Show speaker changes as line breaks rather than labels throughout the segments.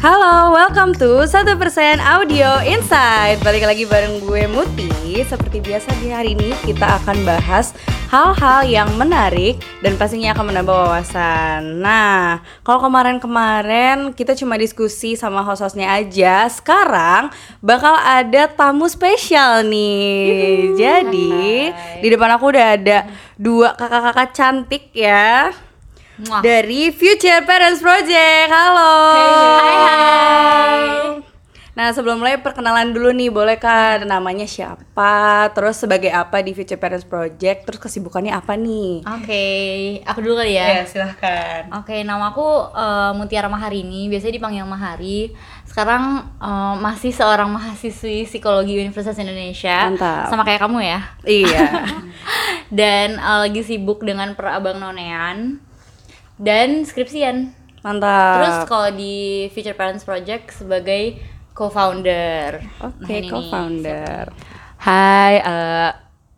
Halo, welcome to 1% Audio Insight. Balik lagi bareng gue Muti. Seperti biasa di hari ini kita akan bahas hal-hal yang menarik Dan pastinya akan menambah wawasan. Nah, kalau kemarin-kemarin kita cuma diskusi sama host-hostnya aja. Sekarang bakal ada tamu spesial nih. Jadi, di depan aku udah ada dua kakak-kakak cantik ya
Muah.
dari Future Parents Project. Halo.
Hai, hai.
Nah, sebelum mulai perkenalan dulu nih, boleh Kak namanya siapa? Terus sebagai apa di Future Parents Project? Terus kesibukannya apa nih?
Oke, aku dulu kali ya.
silahkan.
Oke, nama aku eh, Mutiara Maharini, biasanya dipanggil Mahari. Sekarang eh, masih seorang mahasiswi psikologi Universitas Indonesia.
Mantap.
Sama kayak kamu ya.
Iya.
Dan eh, lagi sibuk dengan perabang nonean dan skripsian.
Mantap.
Terus kalau di Future Parents Project sebagai co-founder.
Oke,
Nah, ini nih.
co-founder.
Hai, eh,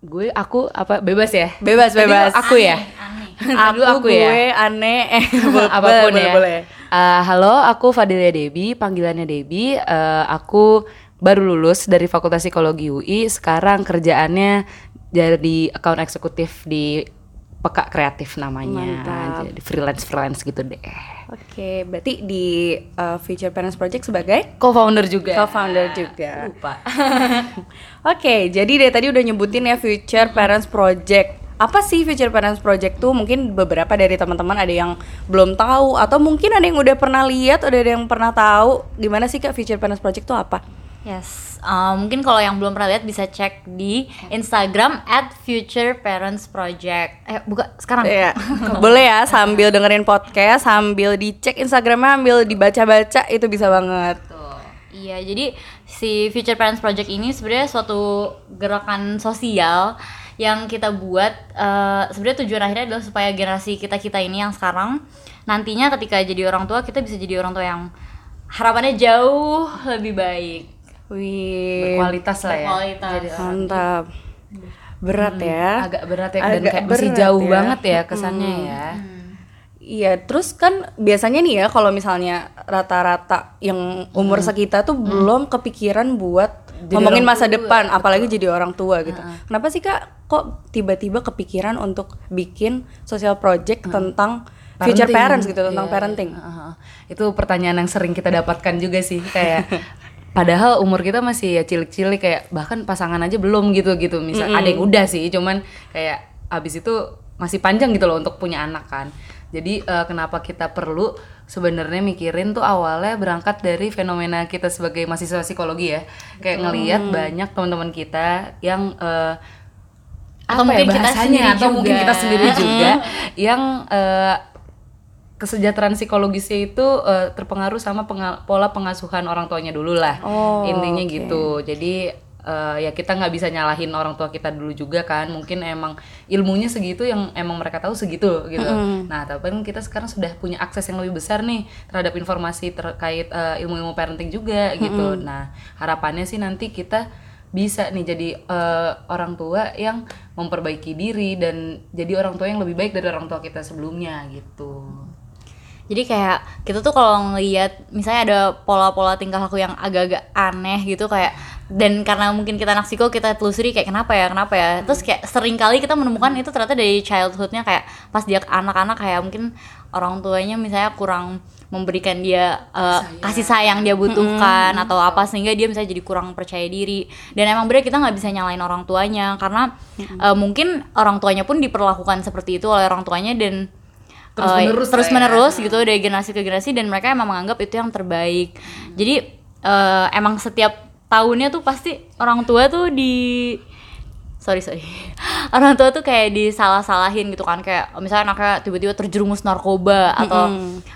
gue aku apa bebas ya?
Bebas,
Tadi
bebas.
Aku ya.
Aneh.
Aku,
aku ya.
gue aneh. Eh, boleh,
Apa pun
boleh,
ya.
boleh.
Eh, halo, aku Fadilia Debi, panggilannya Debi. Eh, aku baru lulus dari Fakultas Psikologi UI. Sekarang kerjaannya jadi account eksekutif di Peka Kreatif namanya.
Mantap.
Jadi freelance freelance gitu deh.
Oke, berarti di uh, Future Parents Project sebagai
Co-founder juga.
co-founder juga.
Lupa.
Oke, jadi dari tadi udah nyebutin ya Future Parents Project. Apa sih Future Parents Project tuh? Mungkin beberapa dari teman-teman ada yang belum tahu atau mungkin ada yang udah pernah lihat, udah ada yang pernah tahu. Gimana sih Kak Future Parents Project tuh apa?
Yes, uh, mungkin kalau yang belum pernah lihat bisa cek di Instagram at Future Parents Project. Eh, buka sekarang.
Iya. Boleh ya sambil dengerin podcast, sambil dicek Instagramnya, sambil dibaca-baca itu bisa banget.
Iya, jadi si Future Parents Project ini sebenarnya suatu gerakan sosial yang kita buat. eh, sebenarnya tujuan akhirnya adalah supaya generasi kita kita ini yang sekarang nantinya ketika jadi orang tua kita bisa jadi orang tua yang harapannya jauh lebih baik.
Wih,
Berkualitas lah ya.
Berkualitas.
Jadi
mantap. Berat ya.
agak berat ya dan
Agak
kayak masih jauh
ya.
banget ya kesannya ya.
Iya, terus kan biasanya nih ya kalau misalnya rata-rata yang umur sekitar tuh belum kepikiran buat ngomongin masa depan, apalagi jadi orang tua gitu. Kenapa sih Kak kok tiba-tiba kepikiran untuk bikin social project tentang future
Parenting.
parents gitu, tentang
Iya,
parenting?
Heeh. Itu pertanyaan yang sering kita dapatkan juga sih kayak padahal umur kita masih ya cilik-cilik kayak bahkan pasangan aja belum gitu gitu. Misal ada yang udah sih cuman kayak abis itu masih panjang gitu loh untuk punya anak kan. Jadi eh, kenapa kita perlu sebenarnya mikirin tuh awalnya berangkat dari fenomena kita sebagai mahasiswa psikologi ya. Kayak ngelihat banyak teman-teman kita yang eh,
Atau
apa ya
mungkin kita
bahasanya,
sendiri
atau mungkin
juga.
kita sendiri juga yang eh, kesejahteraan psikologisnya itu eh, terpengaruh sama penga- pola pengasuhan orang tuanya dulu lah.
Oh,
intinya
oke.
gitu. Jadi eh, ya kita nggak bisa nyalahin orang tua kita dulu juga kan. Mungkin emang ilmunya segitu yang emang mereka tahu segitu gitu. Nah tapi kan kita sekarang sudah punya akses yang lebih besar nih terhadap informasi terkait eh, ilmu-ilmu parenting juga gitu. Nah harapannya sih nanti kita bisa nih jadi eh, orang tua yang memperbaiki diri dan jadi orang tua yang lebih baik dari orang tua kita sebelumnya gitu.
Jadi kayak kita tuh kalau ngelihat misalnya ada pola-pola tingkah laku yang agak-agak aneh gitu kayak dan karena mungkin kita anak psiko kita telusuri kayak kenapa ya kenapa ya? Terus kayak sering kali kita menemukan itu ternyata dari childhoodnya kayak pas dia anak-anak kayak mungkin orang tuanya misalnya kurang memberikan dia uh, kasih sayang dia butuhkan atau apa sehingga dia misalnya jadi kurang percaya diri. Dan emang bener kita nggak bisa nyalain orang tuanya karena uh, mungkin orang tuanya pun diperlakukan seperti itu oleh orang tuanya dan
Terus
eh,
menerus
terus
lah ya.
menerus gitu dari generasi ke generasi dan mereka emang menganggap itu yang terbaik jadi eh, emang setiap tahunnya tuh pasti orang tua tuh di sorry sorry orang tua tuh kayak disalah-salahin gitu kan kayak misalnya anaknya tiba-tiba terjerumus narkoba atau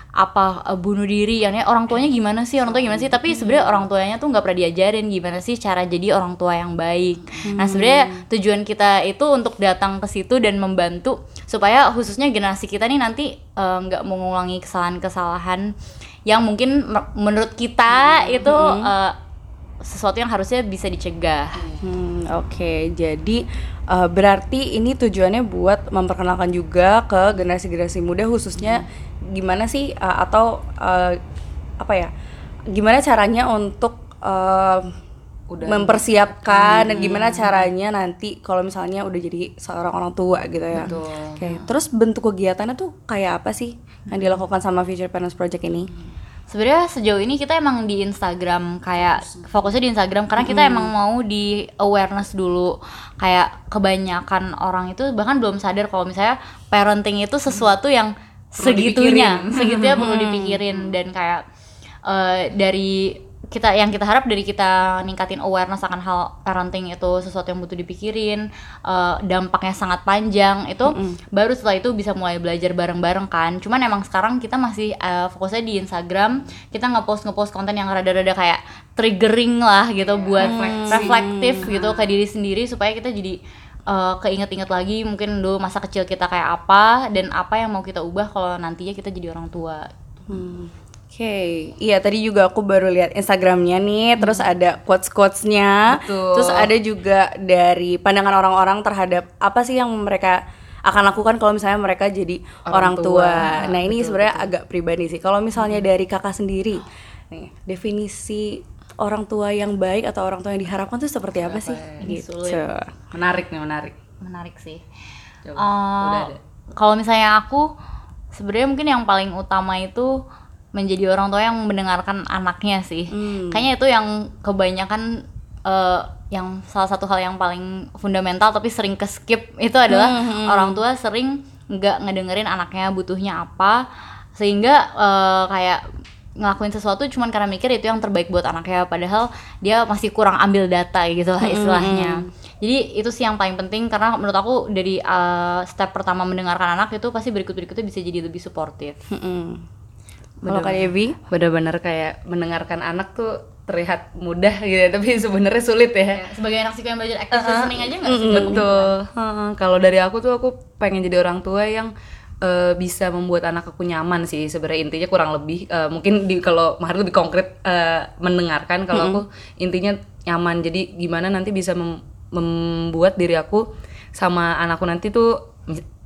apa eh, bunuh diri yang orang tuanya gimana sih orang tua gimana sih? Tapi sebenarnya orang tuanya tuh nggak pernah diajarin gimana sih cara jadi orang tua yang baik. Nah sebenarnya tujuan kita itu untuk datang ke situ dan membantu supaya khususnya generasi kita nih nanti eh, nggak mengulangi kesalahan-kesalahan yang mungkin menurut kita itu eh, sesuatu yang harusnya bisa dicegah.
Hmm, Oke, jadi eh, berarti ini tujuannya buat memperkenalkan juga ke generasi-generasi muda khususnya gimana sih eh, atau eh, apa ya gimana caranya untuk eh,
Udah.
mempersiapkan dan gimana caranya nanti kalau misalnya udah jadi seorang orang tua gitu ya.
Betul.
Oke, terus bentuk kegiatannya tuh kayak apa sih yang dilakukan sama Future Parents Project ini?
Sebenarnya sejauh ini kita emang di Instagram kayak fokusnya di Instagram karena kita emang mau di awareness dulu. Kayak kebanyakan orang itu bahkan belum sadar kalau misalnya parenting itu sesuatu yang segitunya segitunya perlu dipikirin. Dan kayak eh, dari kita yang kita harap dari kita ningkatin awareness akan hal parenting itu sesuatu yang butuh dipikirin eh, dampaknya sangat panjang itu baru setelah itu bisa mulai belajar bareng-bareng kan. Cuman emang sekarang kita masih eh, fokusnya di Instagram kita ngepost ngepost konten yang rada-rada kayak triggering lah gitu buat reflektif gitu ke diri sendiri supaya kita jadi eh, keinget-inget lagi mungkin dulu masa kecil kita kayak apa dan apa yang mau kita ubah kalau nantinya kita jadi orang tua.
Hmm. Oke, iya tadi juga aku baru lihat Instagramnya nih, terus ada quotes quotesnya,
Betul.
terus ada juga dari pandangan orang-orang terhadap apa sih yang mereka akan lakukan kalau misalnya mereka jadi orang,
Orang
tua.
tua.
Nah ini sebenarnya agak pribadi sih. Kalau misalnya dari kakak sendiri, nih definisi orang tua yang baik atau orang tua yang diharapkan tuh seperti apa sih?
Ini
Gitu.
sulit.
Menarik nih, menarik.
menarik sih
Coba, udah ada.
kalau misalnya aku sebenarnya mungkin yang paling utama itu menjadi orang tua yang mendengarkan anaknya sih.
Hmm.
kayaknya itu yang kebanyakan eh, yang salah satu hal yang paling fundamental tapi sering ke skip itu adalah orang tua sering nggak ngedengerin anaknya butuhnya apa sehingga eh, kayak ngelakuin sesuatu cuman karena mikir itu yang terbaik buat anaknya padahal dia masih kurang ambil data gitu lah istilahnya. jadi itu sih yang paling penting karena menurut aku dari uh, step pertama mendengarkan anak itu pasti berikut berikutnya bisa jadi lebih suportif.
Mm-mm. Kalau Kak Devi?
Benar-benar kayak mendengarkan anak tuh terlihat mudah gitu, ya, tapi sebenarnya sulit ya.
sebagai anak psiko yang belajar active listening aja nggak sih
Betul. Heeh, Kalau dari aku tuh aku pengen jadi orang tua yang eh, bisa membuat anak aku nyaman sih. Sebenarnya intinya kurang lebih eh, mungkin di kalau Mahar lebih konkret eh, mendengarkan. Kalau aku intinya nyaman. Jadi gimana nanti bisa mem- membuat diri aku sama anakku nanti tuh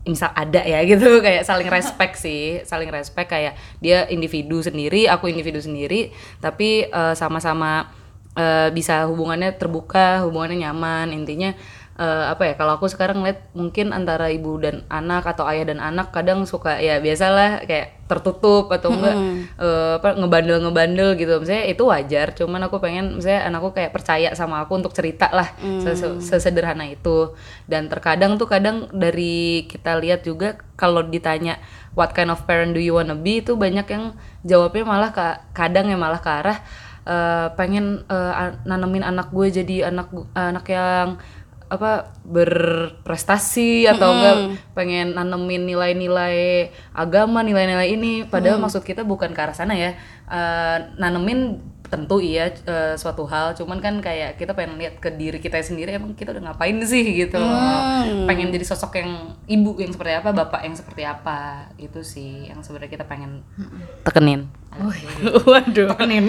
misal ada ya gitu kayak saling respect sih saling respect kayak dia individu sendiri aku individu sendiri tapi eh, sama-sama eh, bisa hubungannya terbuka hubungannya nyaman intinya eh, apa ya kalau aku sekarang ngeliat mungkin antara ibu dan anak atau ayah dan anak kadang suka ya biasalah kayak tertutup atau enggak eh, apa ngebandel ngebandel gitu. Misalnya itu wajar cuman aku pengen misalnya anakku kayak percaya sama aku untuk cerita lah sese- sesederhana itu. Dan terkadang tuh kadang dari kita lihat juga kalau ditanya what kind of parent do you wanna be? itu banyak yang jawabnya malah ke kadang ya malah ke arah eh, pengen a- nanemin anak gue jadi anak gu- anak yang apa berprestasi atau enggak pengen nanemin nilai-nilai agama nilai-nilai ini. Padahal maksud kita bukan ke arah sana ya. Eh, nanemin tentu iya eh, suatu hal. Cuman kan kayak kita pengen lihat ke diri kita sendiri emang kita udah ngapain sih gitu pengen jadi sosok yang ibu yang seperti apa bapak yang seperti apa. Itu sih yang sebenarnya kita pengen tekenin.
Waduh. Tekenin.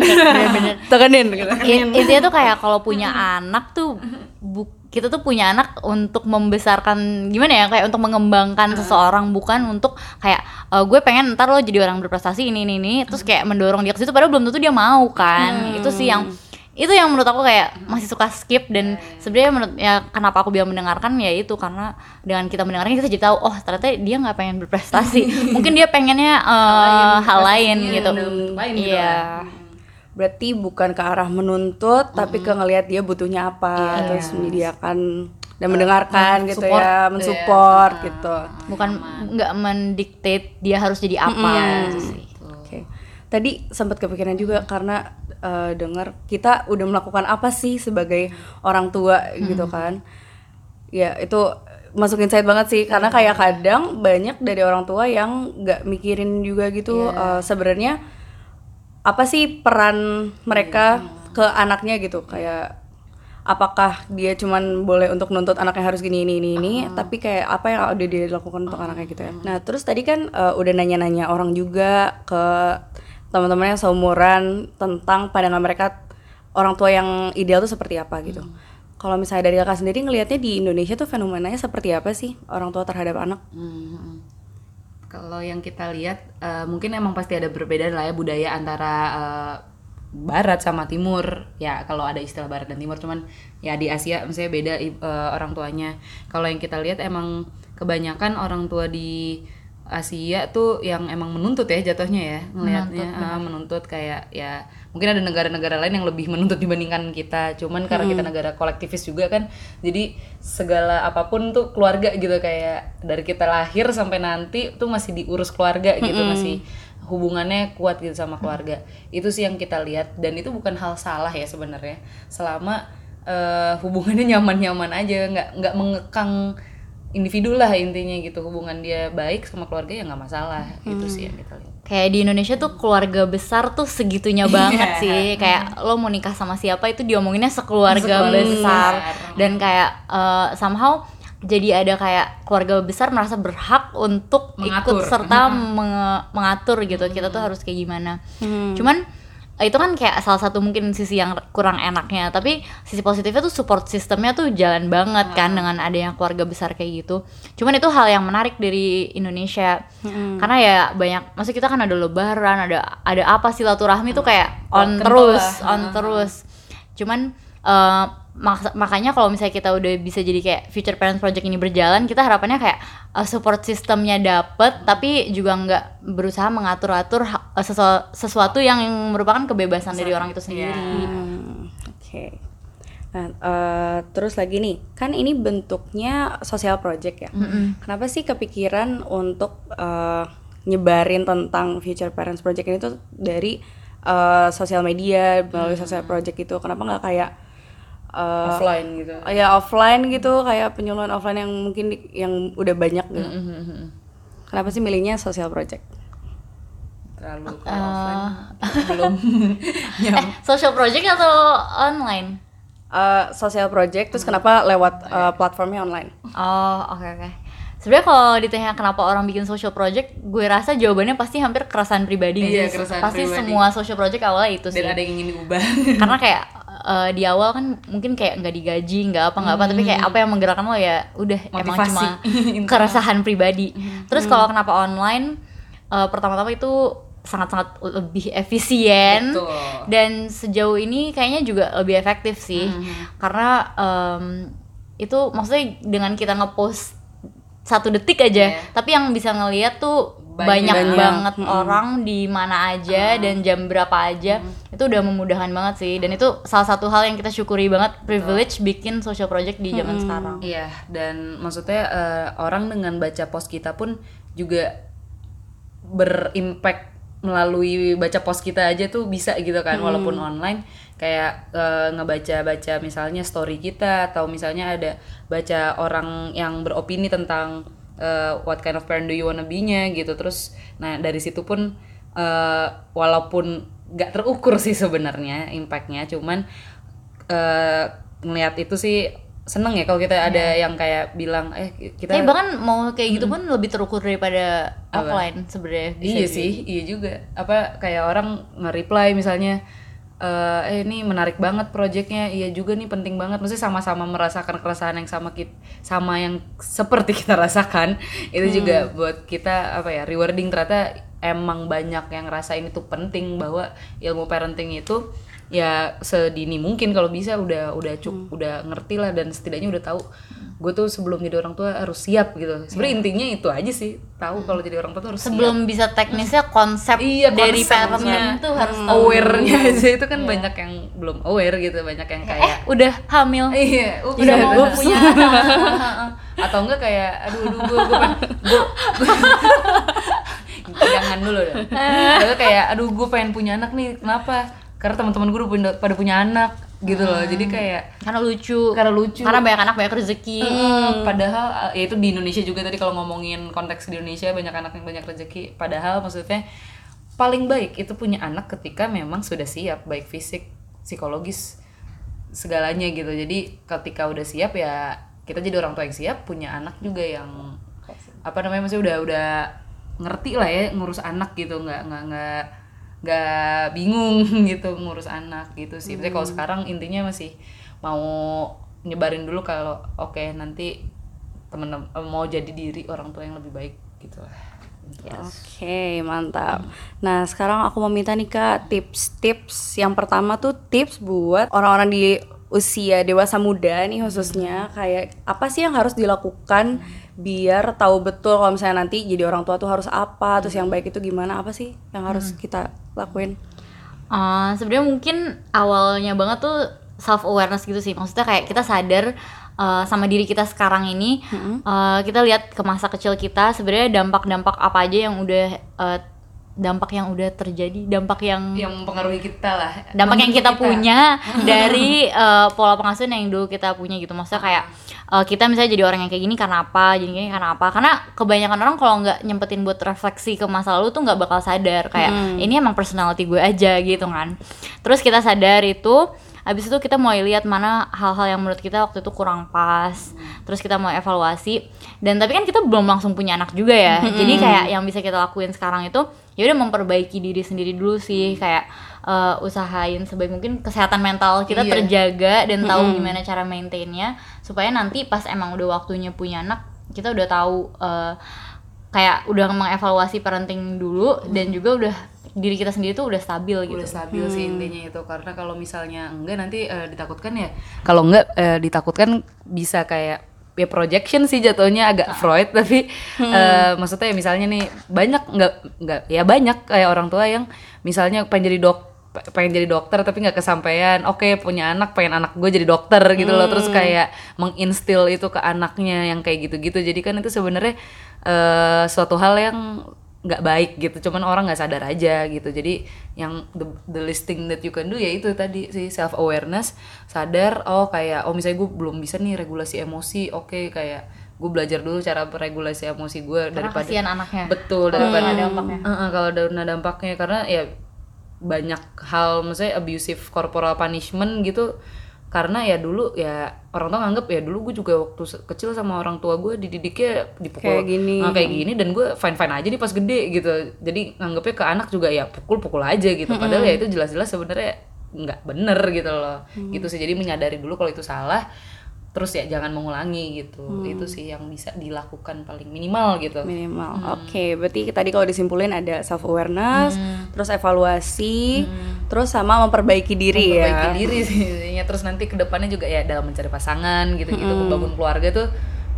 Tekenin. gitu.
In- intinya tuh kayak kalau punya anak tuh bu- kita tuh punya anak untuk membesarkan gimana ya kayak untuk mengembangkan seseorang bukan untuk kayak "Eh, gue pengen ntar lo jadi orang berprestasi ini ini ini terus kayak mendorong dia ke situ padahal belum tentu dia mau kan. Itu sih yang itu yang menurut aku kayak masih suka skip dan sebenarnya menurut ya kenapa aku bilang mendengarkan ya itu karena dengan kita mendengarkan kita jadi tahu oh ternyata dia nggak pengen berprestasi. Mungkin dia pengennya eh, hal lain
prestasinya
gitu.
lain gitu
iya
Berarti bukan ke arah menuntut, tapi ke ngelihat dia butuhnya apa, terus menyediakan dan mendengarkan gitu
support.
ya, mensupport. gitu.
bukan nggak mendiktate dia harus jadi apa gitu sih.
Oke. Tadi sempat kepikiran juga karena eh, dengar kita udah melakukan apa sih sebagai orang tua gitu kan. Ya, itu masuk insight banget sih karena kayak kadang banyak dari orang tua yang nggak mikirin juga gitu eh, sebenarnya apa sih peran mereka ke anaknya gitu? Kayak apakah dia cuman boleh untuk nuntut anaknya harus gini ini ini ini tapi kayak apa yang udah dia lakukan untuk anaknya gitu ya? Nah terus tadi kan eh, udah nanya-nanya orang juga ke teman-teman yang seumuran tentang pandangan mereka orang tua yang ideal tuh seperti apa gitu. Kalau misalnya dari kakak sendiri ngelihatnya di Indonesia tuh fenomenanya seperti apa sih orang tua terhadap anak?
Hmm. Kalau yang kita lihat eh, mungkin emang pasti ada perbedaan lah ya budaya antara eh, barat sama timur. Ya kalau ada istilah barat dan timur cuman ya di Asia misalnya beda eh, orang tuanya. Kalau yang kita lihat emang kebanyakan orang tua di Asia tuh yang emang menuntut ya jatuhnya ya ngelihatnya ah, menuntut kayak ya mungkin ada negara-negara lain yang lebih menuntut dibandingkan kita cuman karena kita negara kolektivis juga kan jadi segala apa pun tuh keluarga gitu kayak dari kita lahir sampai nanti tuh masih diurus keluarga gitu masih hubungannya kuat gitu sama keluarga. Itu sih yang kita lihat dan itu bukan hal salah ya sebenarnya. Selama eh, hubungannya nyaman-nyaman aja nggak nggak mengekang individu lah intinya gitu. Hubungan dia baik sama keluarga ya nggak masalah itu sih yang kita lihat.
Kayak di Indonesia tuh keluarga besar tuh segitunya banget
Iya.
sih. Kayak lo mau nikah sama siapa itu diomonginnya sekeluarga,
Sekeluarga
besar.
besar.
dan kayak eh, somehow jadi ada kayak keluarga besar merasa berhak untuk
Mengatur.
ikut serta menge- mengatur gitu. Kita tuh harus kayak gimana. Cuman eh, itu kan kayak salah satu mungkin sisi yang kurang enaknya. Tapi sisi positifnya tuh support sistemnya tuh jalan banget kan dengan adanya keluarga besar kayak gitu. Cuman itu hal yang menarik dari Indonesia. Karena ya banyak maksud kita kan ada lebaran ada ada apa silaturahmi tuh kayak on
Kental
terus
lah.
on terus. Cuman eh, mak- makanya kalau misalnya kita udah bisa jadi kayak future parents project ini berjalan kita harapannya kayak eh, support sistemnya dapet tapi juga nggak berusaha mengatur-atur ha- eh, sesu- sesuatu yang merupakan kebebasan dari orang itu sendiri
Hmm, Oke. Nah, eh, terus lagi nih, kan ini bentuknya social project ya. Kenapa sih kepikiran untuk eh, nyebarin tentang Future Parents Project ini tuh dari eh, sosial media melalui social project itu? Kenapa nggak kayak eh,
offline gitu.
ya offline gitu, kayak penyuluhan offline yang mungkin di- yang udah banyak gitu? Kenapa sih milihnya social project?
terlalu kalau offline. Belum.
Eh social project atau online?
Eh, social project, terus kenapa lewat eh, platformnya online?
oh oke oke. Sebenarnya kalau ditanya kenapa orang bikin social project gue rasa jawabannya pasti hampir keresahan pribadi
Iya, keresahan
pasti
pribadi.
semua social project awalnya itu sih.
dan ada yang ingin diubah.
Karena kayak eh, di awal kan mungkin kayak nggak digaji nggak apa nggak apa tapi kayak apa yang menggerakkan lo ya udah emang
Motivasi.
cuma keresahan pribadi terus kalau kenapa online eh, pertama-tama itu sangat-sangat lebih efisien
Betul.
dan sejauh ini kayaknya juga lebih efektif sih karena em, itu maksudnya dengan kita ngepost satu detik aja
Iya.
tapi yang bisa ngeliat tuh
Banyak.
banyak,
Banyak.
banget orang di mana aja dan jam berapa aja itu udah memudahkan banget sih. Dan itu salah satu hal yang kita syukuri banget privilege bikin social project di zaman sekarang.
Iya, dan maksudnya eh, orang dengan baca post kita pun juga berimpact melalui baca post kita aja tuh bisa gitu kan walaupun online. Kayak eh, ngebaca-baca misalnya story kita atau misalnya ada baca orang yang beropini tentang eh, what kind of parent do you wanna be-nya gitu. Terus nah dari situ pun eh, walaupun nggak terukur sih sebenarnya impactnya. Cuman eh ngelihat itu sih seneng ya kalau kita ada yang kayak bilang eh kita
tapi bahkan mau kayak gitu pun lebih terukur daripada offline sebenarnya
iya sih iya juga. Apa kayak orang nge-reply misalnya eh eh ini menarik banget projectnya iya juga nih penting banget. Maksudnya sama-sama merasakan keresahan yang sama kita sama yang seperti kita rasakan itu juga buat kita apa ya rewarding ternyata emang banyak yang ngerasain itu penting bahwa ilmu parenting itu ya sedini mungkin kalau bisa udah udah cuk udah ngerti lah dan setidaknya udah tahu gue tuh sebelum jadi orang tua harus siap gitu sebenarnya intinya itu aja sih tahu kalau jadi orang tua tuh harus siap
sebelum bisa teknisnya konsep
iya
dari parenting tuh harus tahu
aware-nya aja itu kan banyak yang belum aware gitu banyak yang
eh
kayak
udah hamil
iya
udah mau
bener.
punya
atau enggak kayak aduh aduh gue gue jangan dulu dong. Atau kayak aduh gue pengen punya anak nih kenapa? Karena teman-teman gue udah pada punya anak gitu loh. Jadi kayak
karena lucu.
Karena lucu.
Karena banyak anak banyak rezeki.
Mm, padahal uh, ya itu di Indonesia juga tadi kalau ngomongin konteks di Indonesia banyak anak yang banyak rezeki. Padahal maksudnya paling baik itu punya anak ketika memang sudah siap baik fisik psikologis segalanya gitu. Jadi ketika udah siap ya kita jadi orang tua yang siap punya anak juga yang apa namanya maksudnya udah udah ngerti lah ya ngurus anak gitu nggak nggak nggak nggak bingung gitu ngurus anak gitu sih. Tapi kalau sekarang intinya masih mau nyebarin dulu kalau oke nanti temen mau jadi diri orang tua yang lebih baik gitu lah.
Oke, mantap. Nah, sekarang aku mau minta nih Kak tips-tips. Yang pertama tuh tips buat orang-orang di usia dewasa muda nih khususnya kayak apa sih yang harus dilakukan biar tahu betul kalau misalnya nanti jadi orang tua tuh harus apa, terus yang baik itu gimana, apa sih yang harus kita lakuin?
Uh, sebenarnya mungkin awalnya banget tuh self awareness gitu sih. Maksudnya kayak kita sadar uh, sama diri kita sekarang ini uh, kita lihat ke masa kecil kita sebenarnya dampak-dampak apa aja yang udah uh, dampak yang udah terjadi dampak yang
yang mempengaruhi kita lah
dampak yang kita,
Membentuk
punya dari uh, pola pengasuhan yang dulu kita punya gitu. Maksudnya kayak uh, kita misalnya jadi orang yang kayak gini karena apa? Jadi gini karena apa? Karena kebanyakan orang kalau nggak nyempetin buat refleksi ke masa lalu tuh nggak bakal sadar. Kayak ini emang personality gue aja gitu kan. Terus kita sadar itu Habis itu kita mulai lihat mana hal-hal yang menurut kita waktu itu kurang pas. Terus kita mau evaluasi. Dan tapi kan kita belum langsung punya anak juga ya. Jadi kayak yang bisa kita lakuin sekarang itu ya udah memperbaiki diri sendiri dulu sih kayak eh, usahain sebaik mungkin kesehatan mental kita
Iya.
terjaga dan tahu gimana cara maintainnya supaya nanti pas emang udah waktunya punya anak kita udah tahu eh, kayak udah mengevaluasi parenting dulu dan juga udah diri kita sendiri tuh udah stabil gitu.
udah stabil sih intinya itu karena kalau misalnya enggak nanti eh, ditakutkan ya kalau enggak eh, ditakutkan bisa kayak ya projection sih jatuhnya agak Freud tapi eh, maksudnya ya misalnya nih banyak nggak nggak ya banyak kayak orang tua yang misalnya pengen jadi dok pengen jadi dokter tapi nggak kesampaian oke punya anak pengen anak gue jadi dokter gitu loh. Terus kayak menginstil itu ke anaknya yang kayak gitu-gitu. Jadi kan itu sebenarnya eh, suatu hal yang nggak baik gitu cuman orang nggak sadar aja gitu jadi yang the, the least thing that you can do ya itu tadi sih self awareness sadar oh kayak oh misalnya gue belum bisa nih regulasi emosi oke kayak gue belajar dulu cara regulasi emosi gue daripada
kasihan anaknya.
betul daripada
ada dampaknya.
Heeh, kalau ada ada dampaknya karena ya banyak hal misalnya abusive corporal punishment gitu karena ya dulu ya orang tua nganggep ya dulu gue juga waktu kecil sama orang tua gue dididiknya dipukul.
Kayak gini.
Ah, kayak gini dan gue fine fine aja nih pas gede gitu. Jadi nganggepnya ke anak juga ya pukul pukul aja gitu. Padahal ya itu jelas-jelas sebenarnya nggak bener gitu loh. Gitu sih. Jadi menyadari dulu kalau itu salah terus ya jangan mengulangi gitu. Itu sih yang bisa dilakukan paling minimal gitu.
Minimal. Oke, berarti tadi kalau disimpulin ada self awareness, terus evaluasi, terus sama memperbaiki diri
memperbaiki
ya.
diri sih terus nanti ke depannya juga ya dalam mencari pasangan gitu-gitu membangun keluarga tuh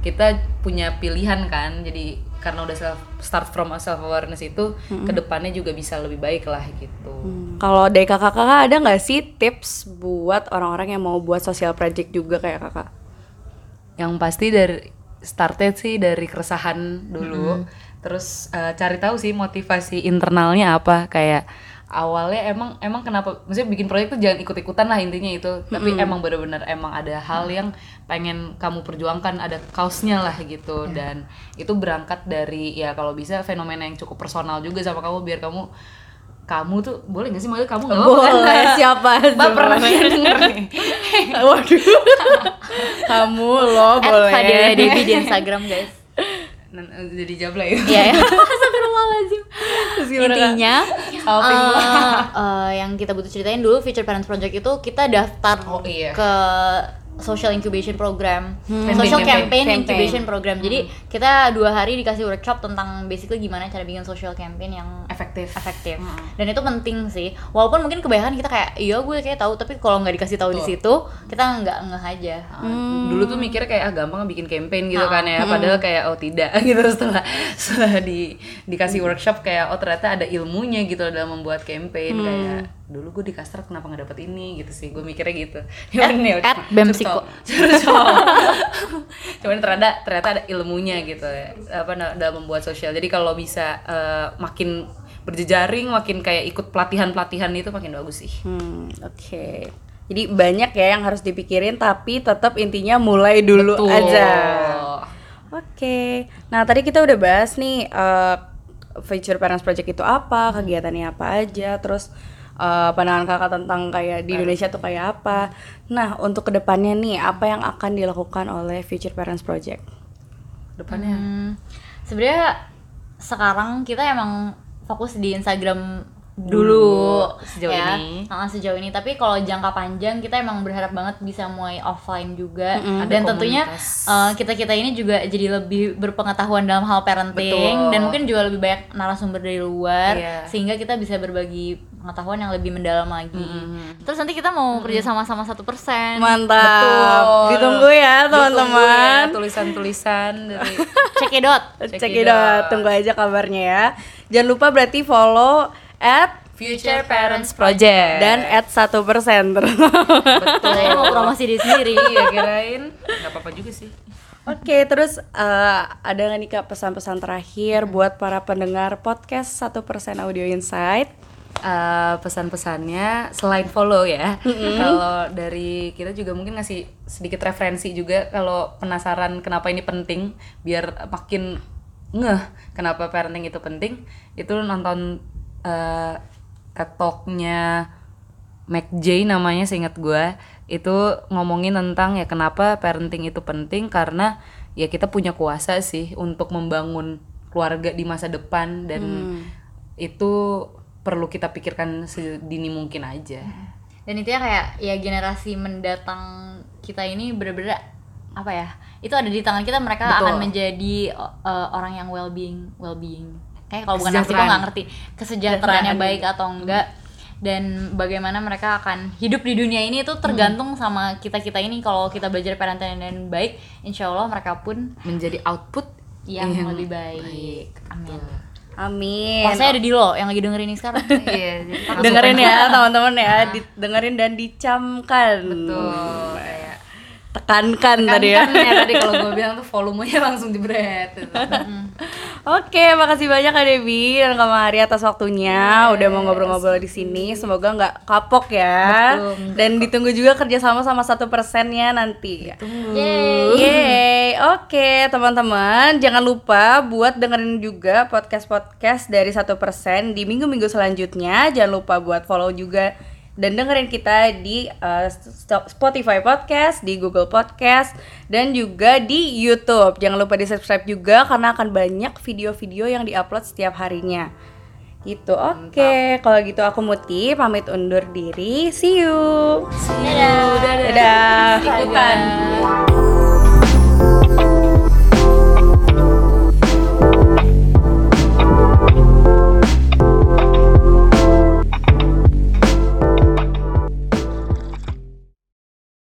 kita punya pilihan kan. Jadi karena udah self start from self awareness itu ke depannya juga bisa lebih baik lah gitu.
Hmm, Kalau dari kakak-kakak ada nggak sih tips buat orang-orang yang mau buat social project juga kayak kakak?
Yang pasti dari started sih dari keresahan dulu. Terus eh, cari tahu sih motivasi internalnya apa. Kayak awalnya emang emang kenapa maksudnya bikin proyek tuh jangan ikut-ikutan lah intinya itu. Tapi emang bener-bener emang ada hal yang pengen kamu perjuangkan ada kausnya lah gitu. Dan itu berangkat dari ya kalau bisa fenomena yang cukup personal juga sama kamu biar kamu kamu tuh boleh gak sih? Maksudnya kamu nggak apa-apa? Kan?
Boleh, siapa
Mbak pernah denger nih.
Waduh. Kamu lo boleh.
Fadila Devi di Instagram guys.
Nah, jadi jabla ya
Iya ya. Astagfirullahaladzim. Intinya eh, eh, yang kita butuh ceritain dulu Future Parents Project itu kita daftar
Oh, iya.
ke social incubation program,
Campaign,
social
campaign.
campaign,
Campaign.
incubation program. Jadi kita dua hari dikasih workshop tentang basically gimana cara bikin social campaign yang
efektif.
efektif. Dan itu penting sih. Walaupun mungkin kebanyakan kita kayak iya gue kayak tahu tapi kalau nggak dikasih tahu di situ kita nggak ngeh aja.
Ah, dulu tuh mikirnya kayak ah gampang bikin campaign gitu kan ya. Padahal kayak oh tidak gitu. Setelah setelah di dikasih workshop kayak oh ternyata ada ilmunya gitu dalam membuat campaign kayak dulu gue di kastrat kenapa nggak dapet ini gitu sih gue mikirnya gitu
At-
ya,
at BEM. Psiko.
Cuman ternyata ternyata ada ilmunya gitu ya apa dalam membuat sosial jadi kalau bisa eh, makin berjejaring makin kayak ikut pelatihan pelatihan itu makin bagus sih
Hmm, oke. Jadi banyak ya yang harus dipikirin tapi tetap intinya mulai dulu
Betul.
aja. Oke. Nah, tadi kita udah bahas nih eh, Future Parents Project itu apa, kegiatannya apa aja, terus eh, pandangan kakak tentang kayak di Indonesia tuh kayak apa. Nah, untuk ke depannya nih, apa yang akan dilakukan oleh Future Parents Project?
depannya
Hmm, sebenarnya sekarang kita emang fokus di Instagram dulu.
Ini.
Nah, sejauh ini tapi kalau jangka panjang kita emang berharap banget bisa mulai offline juga
Ada
dan tentunya
komunitas.
kita kita ini juga jadi lebih berpengetahuan dalam hal parenting
Betul.
dan mungkin juga lebih banyak narasumber dari luar
Iya.
sehingga kita bisa berbagi pengetahuan yang lebih mendalam lagi terus nanti kita mau kerja sama sama satu persen
Mantap.
Betul.
Ditunggu ya, teman-teman.
ya, tulisan-tulisan dari
cekidot
Cekidot, tunggu aja kabarnya ya. Jangan lupa berarti follow at
Future Parents Project.
Dan at satu persen.
Betul.
Saya mau promosi diri sendiri
iya kirain. Nggak apa-apa juga sih.
Oke, terus eh, ada nggak nih kak pesan-pesan terakhir buat para pendengar podcast satu persen Audio Insight?
Eh, pesan-pesannya selain follow ya. Kalau dari kita juga mungkin ngasih sedikit referensi juga kalau penasaran kenapa ini penting biar makin ngeh kenapa parenting itu penting. Itu nonton eh TED Talk-nya Mac J namanya seingat gue itu ngomongin tentang ya kenapa parenting itu penting karena ya kita punya kuasa sih untuk membangun keluarga di masa depan dan itu perlu kita pikirkan sedini mungkin aja.
dan itu ya kayak ya generasi mendatang kita ini bener-bener apa ya itu ada di tangan kita mereka
Betul.
akan menjadi uh, orang yang well being well being kayak kalau bukan
Kesejahteraan.
nggak ngerti. Kesejahteraannya
Kesejahteraan.
baik atau enggak dan bagaimana mereka akan hidup di dunia ini itu tergantung sama kita kita ini. Kalau kita belajar parenting dengan baik insya Allah mereka pun
Menjadi output
yang, lebih baik, amin.
Amin.
Wah, saya ada di lo yang lagi dengerin ini sekarang.
Iya,
dengerin ya teman-teman ya, dengerin dan dicamkan.
Betul.
Tekankan
kan,
tadi ya.
ya tadi kalau gue bilang tuh volumenya langsung jebret. gitu.
Oke, makasih banyak Kak Debbie dan Kak Mari atas waktunya udah mau ngobrol-ngobrol di sini. Semoga nggak kapok ya. Dan ditunggu juga kerjasama sama satu persennya nanti.
Yeay.
Yeay, oke teman-teman, jangan lupa buat dengerin juga podcast-podcast dari satu persen di minggu-minggu selanjutnya. Jangan lupa buat follow juga dan dengerin kita di uh, Spotify Podcast, di Google Podcast, dan juga di YouTube. Jangan lupa di subscribe juga karena akan banyak video-video yang diupload setiap harinya. Gitu, oke. Kalau gitu aku Muti pamit undur diri. See you.
Dadah.
Dadah.
Ikutan.